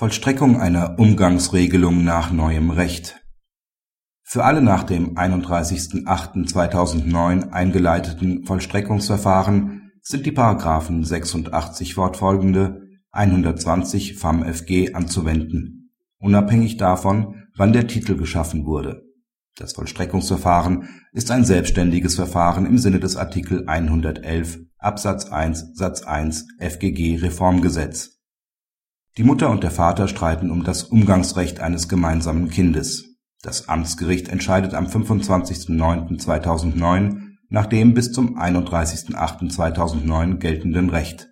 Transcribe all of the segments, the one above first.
Vollstreckung einer Umgangsregelung nach neuem Recht Für alle nach dem 31.08.2009 eingeleiteten Vollstreckungsverfahren sind die § 86 fortfolgende, 120 FamFG anzuwenden, unabhängig davon, wann der Titel geschaffen wurde. Das Vollstreckungsverfahren ist ein selbstständiges Verfahren im Sinne des Artikel 111 Absatz 1 Satz 1 FGG-Reformgesetz die Mutter und der Vater streiten um das Umgangsrecht eines gemeinsamen Kindes. Das Amtsgericht entscheidet am 25.09.2009 nach dem bis zum 31.08.2009 geltenden Recht.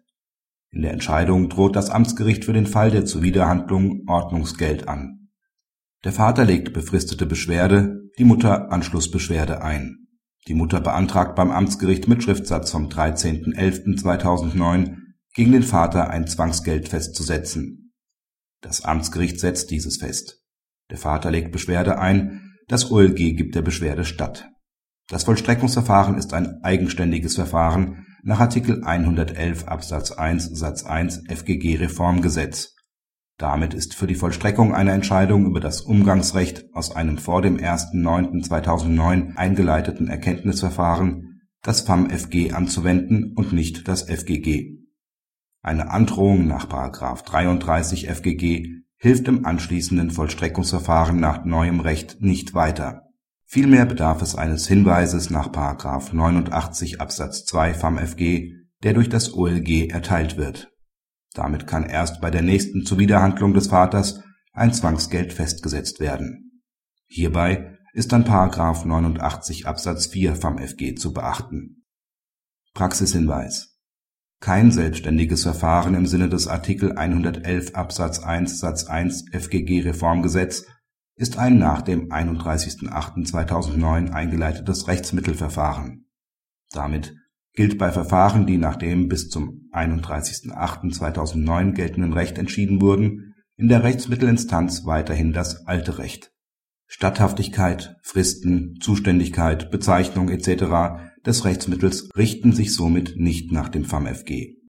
In der Entscheidung droht das Amtsgericht für den Fall der Zuwiderhandlung Ordnungsgeld an. Der Vater legt befristete Beschwerde, die Mutter Anschlussbeschwerde ein. Die Mutter beantragt beim Amtsgericht mit Schriftsatz vom 13.11.2009 gegen den Vater ein Zwangsgeld festzusetzen. Das Amtsgericht setzt dieses fest. Der Vater legt Beschwerde ein, das OLG gibt der Beschwerde statt. Das Vollstreckungsverfahren ist ein eigenständiges Verfahren nach Artikel 111 Absatz 1 Satz 1 FGG Reformgesetz. Damit ist für die Vollstreckung einer Entscheidung über das Umgangsrecht aus einem vor dem 1.9.2009 eingeleiteten Erkenntnisverfahren das FAM-FG anzuwenden und nicht das FGG eine Androhung nach § 33 FGG hilft im anschließenden Vollstreckungsverfahren nach neuem Recht nicht weiter. Vielmehr bedarf es eines Hinweises nach § 89 Absatz 2 FamFG, der durch das OLG erteilt wird. Damit kann erst bei der nächsten Zuwiderhandlung des Vaters ein Zwangsgeld festgesetzt werden. Hierbei ist dann § 89 Absatz 4 FamFG zu beachten. Praxishinweis kein selbstständiges Verfahren im Sinne des Artikel 111 Absatz 1 Satz 1 FGG-Reformgesetz ist ein nach dem 31.08.2009 eingeleitetes Rechtsmittelverfahren. Damit gilt bei Verfahren, die nach dem bis zum 31.08.2009 geltenden Recht entschieden wurden, in der Rechtsmittelinstanz weiterhin das alte Recht. Statthaftigkeit, Fristen, Zuständigkeit, Bezeichnung etc des Rechtsmittels richten sich somit nicht nach dem FamFG